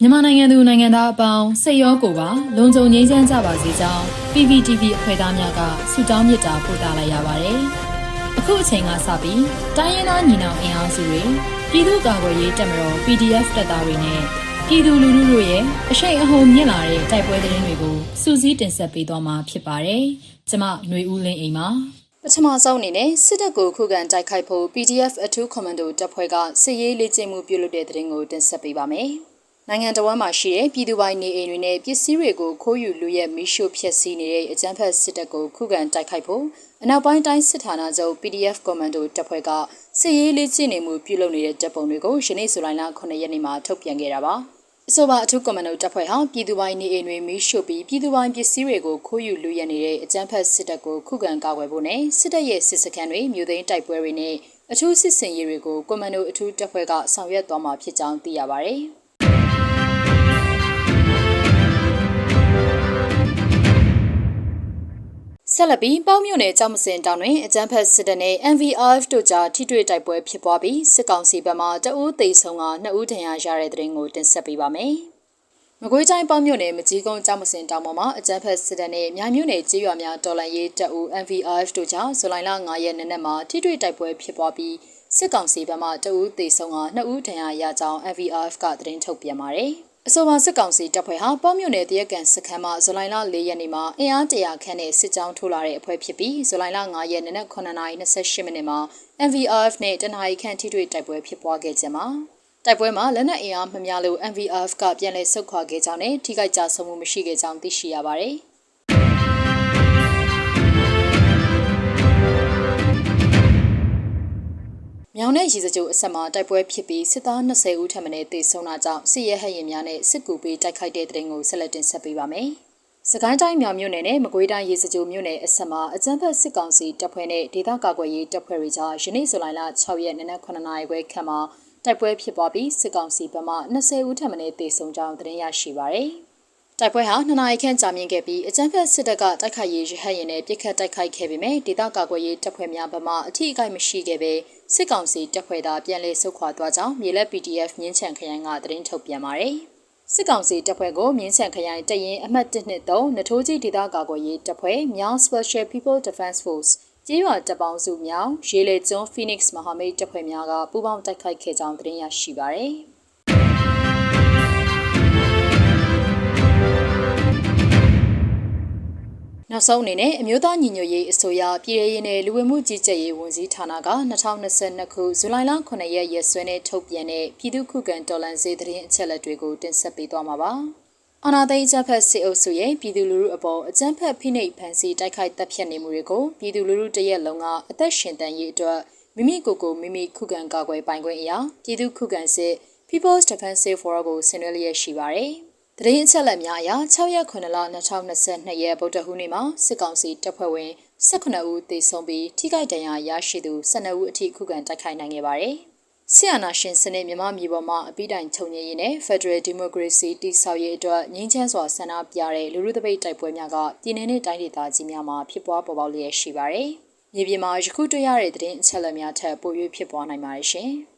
မြန်မာနိုင်ငံသူနိုင်ငံသားအပေါင်းစိတ်ရောကိုယ်ပါလုံခြုံငြိမ်းချမ်းကြပါစေကြောင်း PPTV အဖွဲ့သားများကဆုတောင်းမေတ္တာပို့သလိုက်ရပါတယ်။အခုအချိန်ကစပြီးတိုင်းရင်းသားညီနောင်အင်အားစုတွေပြည်သူ့ကာကွယ်ရေးတပ်မတော် PDF တပ်သားတွေနဲ့ပြည်သူလူထုတို့ရဲ့အရှိန်အဟုန်မြင့်လာတဲ့တိုက်ပွဲသတင်းတွေကိုစူးစီးတင်ဆက်ပေးသွားမှာဖြစ်ပါတယ်။ကျမຫນွေဦးလင်းအိမ်ပါ။ပထမဆုံးအနေနဲ့စစ်တပ်ကိုခုခံတိုက်ခိုက်ဖို့ PDF အထူးကွန်မန်ဒိုတပ်ဖွဲ့ကစစ်ရေးလေ့ကျင့်မှုပြုလုပ်တဲ့သတင်းကိုတင်ဆက်ပေးပါမယ်။ နိုင်ငံတော်ဝန်မှာရှိတဲ့ပြည်သူပိုင်နေအိမ်တွေနဲ့ပစ္စည်းတွေကိုခိုးယူလူရဲမီးရှို့ဖျက်ဆီးနေတဲ့အကြမ်းဖက်စစ်တပ်ကိုခုခံတိုက်ခိုက်ဖို့အနောက်ပိုင်းတိုင်းစစ်ဌာနချုပ် PDF Commando တပ်ဖွဲ့ကစစ်ရေးလေ့ကျင့်နေမှုပြုလုပ်နေတဲ့တပ်ပုံတွေကိုယနေ့ဇူလိုင်လ9ရက်နေ့မှာထုတ်ပြန်ခဲ့တာပါ။အဆိုပါအထူးကွန်မန်ဒိုတပ်ဖွဲ့ဟာပြည်သူပိုင်နေအိမ်တွေမီးရှို့ပြီးပြည်သူပိုင်ပစ္စည်းတွေကိုခိုးယူလူရဲနေတဲ့အကြမ်းဖက်စစ်တပ်ကိုခုခံကာကွယ်ဖို့နဲ့စစ်တပ်ရဲ့စစ်စခန်းတွေမြို့သိမ်းတိုက်ပွဲတွေနဲ့အထူးစစ်စင်ရေးတွေကိုကွန်မန်ဒိုအထူးတပ်ဖွဲ့ကဆောင်ရွက်သွားမှာဖြစ်ကြောင်းသိရပါဗျ။ ဆက်လက်ပြီးပေါင်းမြို့နယ်ကြောက်မစင်တောင်တွင်အကြမ်းဖက်စစ်တပ်နဲ့ NVRF တို့ကြားထိတွေ့တိုက်ပွဲဖြစ်ပွားပြီးစစ်ကောင်စီဘက်မှတအူးသိဆုံးကနှစ်ဦးဒဏ်ရာရတဲ့တဲ့ရင်ကိုတင်ဆက်ပေးပါမယ်။မကွေးတိုင်းပေါင်းမြို့နယ်မကြီးကုန်းကြောက်မစင်တောင်ပေါ်မှာအကြမ်းဖက်စစ်တပ်နဲ့မြိုင်မြို့နယ်ကြေးရွာများတော်လှန်ရေးတပ်ဦး NVRF တို့ကြားဇူလိုင်လ9ရက်နေ့နက်မှာထိတွေ့တိုက်ပွဲဖြစ်ပွားပြီးစစ်ကောင်စီဘက်မှတအူးသိဆုံးကနှစ်ဦးဒဏ်ရာရကြောင်း NVRF ကသတင်းထုတ်ပြန်ပါတယ်။ အဆိုပါစစ်ကောင်စီတပ်ဖွဲ့ဟာပေါ့မြို့နယ်တရက်ကန်စခန်းမှာဇူလိုင်လ၄ရက်နေ့မှာအင်အားတရာခန့်နဲ့စစ်ကြောင်းထိုးလာတဲ့အဖွဲ့ဖြစ်ပြီးဇူလိုင်လ9ရက်နေ့နက်9:28မိနစ်မှာ MVRF နဲ့တနအီခန့်ထိတွေ့တိုက်ပွဲဖြစ်ပွားခဲ့ကြမှာတိုက်ပွဲမှာလက်နက်အင်အားမများလို့ MVRF ကပြန်လည်ဆုတ်ခွာခဲ့ကြောင်းနဲ့ထိခိုက်ကြဆုံးမှုမရှိခဲ့ကြောင်းသိရှိရပါတယ်။ မြောင်နဲ့ရေစကြိုအဆက်မှာတိုက်ပွဲဖြစ်ပြီးစစ်သား20ဦးထပ်မံတေဆုံးတာကြောင့်စစ်ရဲဟရင်များနဲ့စစ်ကူပေးတိုက်ခိုက်တဲ့တဲ့တင်ကိုဆက်လက်တင်ဆက်ပေးပါမယ်။စကိုင်းတိုင်းမြောင်မြို့နယ်နဲ့မကွေးတိုင်းရေစကြိုမြို့နယ်အဆက်မှာအကြမ်းဖက်စစ်ကောင်စီတပ်ဖွဲ့နဲ့ဒေသကာကွယ်ရေးတပ်ဖွဲ့တွေကြားယနေ့ဇူလိုင်လ6ရက်နေ့နက်9နာရီခွဲခန့်မှာတိုက်ပွဲဖြစ်ပွားပြီးစစ်ကောင်စီဘက်မှ20ဦးထပ်မံတေဆုံးကြောင်းသတင်းရရှိပါရယ်။ တိုက်ပွဲဟာနှစ်နာရီခန့်ကြာမြင့်ခဲ့ပြီးအကြမ်းဖက်စစ်တပ်ကတိုက်ခိုက်ရေးရဟတ်ရင်နဲ့ပစ်ခတ်တိုက်ခိုက်ခဲ့ပေမဲ့ဒေသကာကွယ်ရေးတပ်ဖွဲ့များဘက်မှအထိအခိုက်မရှိခဲ့ပဲစစ်ကောင်စီတပ်ဖွဲ့သားပြန်လည်ဆုတ်ခွာသွားကြောင်းမြေလက် PDF မြင်းချံခရိုင်ကသတင်းထုတ်ပြန်ပါတယ်။စစ်ကောင်စီတပ်ဖွဲ့ကိုမြင်းချံခရိုင်တရင်အမှတ်1နှစ်3နထိုးကြီးဒေသကာကွယ်ရေးတပ်ဖွဲ့မြောင်း Special People Defense Force ကျေးရွာတပ်ပေါင်းစုမြောင်းရေလေကျွန်း Phoenix မဟာမိတ်တပ်ဖွဲ့များကပူးပေါင်းတိုက်ခိုက်ခဲ့ကြောင်းသတင်းရရှိပါရယ်။ နောက်ဆုံးအနေနဲ့အမျိုးသားညီညွတ်ရေးအစိုးရပြည်ထောင်ရေးနဲ့လူဝင်မှုကြီးကြပ်ရေးဝန်ကြီးဌာနက2022ခုဇူလိုင်လ9ရက်ရက်စွဲနဲ့ထုတ်ပြန်တဲ့ပြည်သူ့ခုခံတော်လှန်ရေးသတင်းအချက်အလက်တွေကိုတင်ဆက်ပေးသွားမှာပါ။အနာသိန်းကျန်းဖက်စစ်အုပ်စုရဲ့ပြည်သူလူထုအပေါ်အကြမ်းဖက်ဖိနှိပ်ဖန်ဆီးတိုက်ခိုက်တပ်ဖြတ်နေမှုတွေကိုပြည်သူလူထုတရက်လုံးကအသက်ရှင်တန်ရေးအတွက်မိမိကိုယ်ကိုမိမိခုခံကာကွယ်ပိုင်ခွင့်အရာပြည်သူခုခံစစ် People's Defensive Forum ကိုဆင်နွှဲလျက်ရှိပါတယ်။ တရင်အချက်လက်များအရ6ရက်9လ2022ရက်ဗုဒ္ဓဟူးနေ့မှာစစ်ကောင်စီတပ်ဖွဲ့ဝင်18ဦးသေဆုံးပြီးထိခိုက်ဒဏ်ရာရရှိသူ12ဦးအထိခုခံတိုက်ခိုက်နိုင်ခဲ့ပါတယ်။ဆီယနာရှင်စနစ်မြန်မာပြည်ပေါ်မှာအပိတိုင်ချုပ်ငြိရေးနဲ့ Federal Democracy တည်ဆောက်ရေးအတွက်ငြိမ်းချမ်းစွာဆန္ဒပြတဲ့လူလူသပိတ်တိုက်ပွဲများကပြည်내နဲ့တိုင်းဒေသကြီးများမှာဖြစ်ပွားပေါ်ပေါက်လျက်ရှိပါတယ်။မြေပြင်မှာယခုတွေ့ရတဲ့သတင်းအချက်အလက်များထပ်ပို၍ဖြစ်ပွားနိုင်ပါတယ်ရှင်။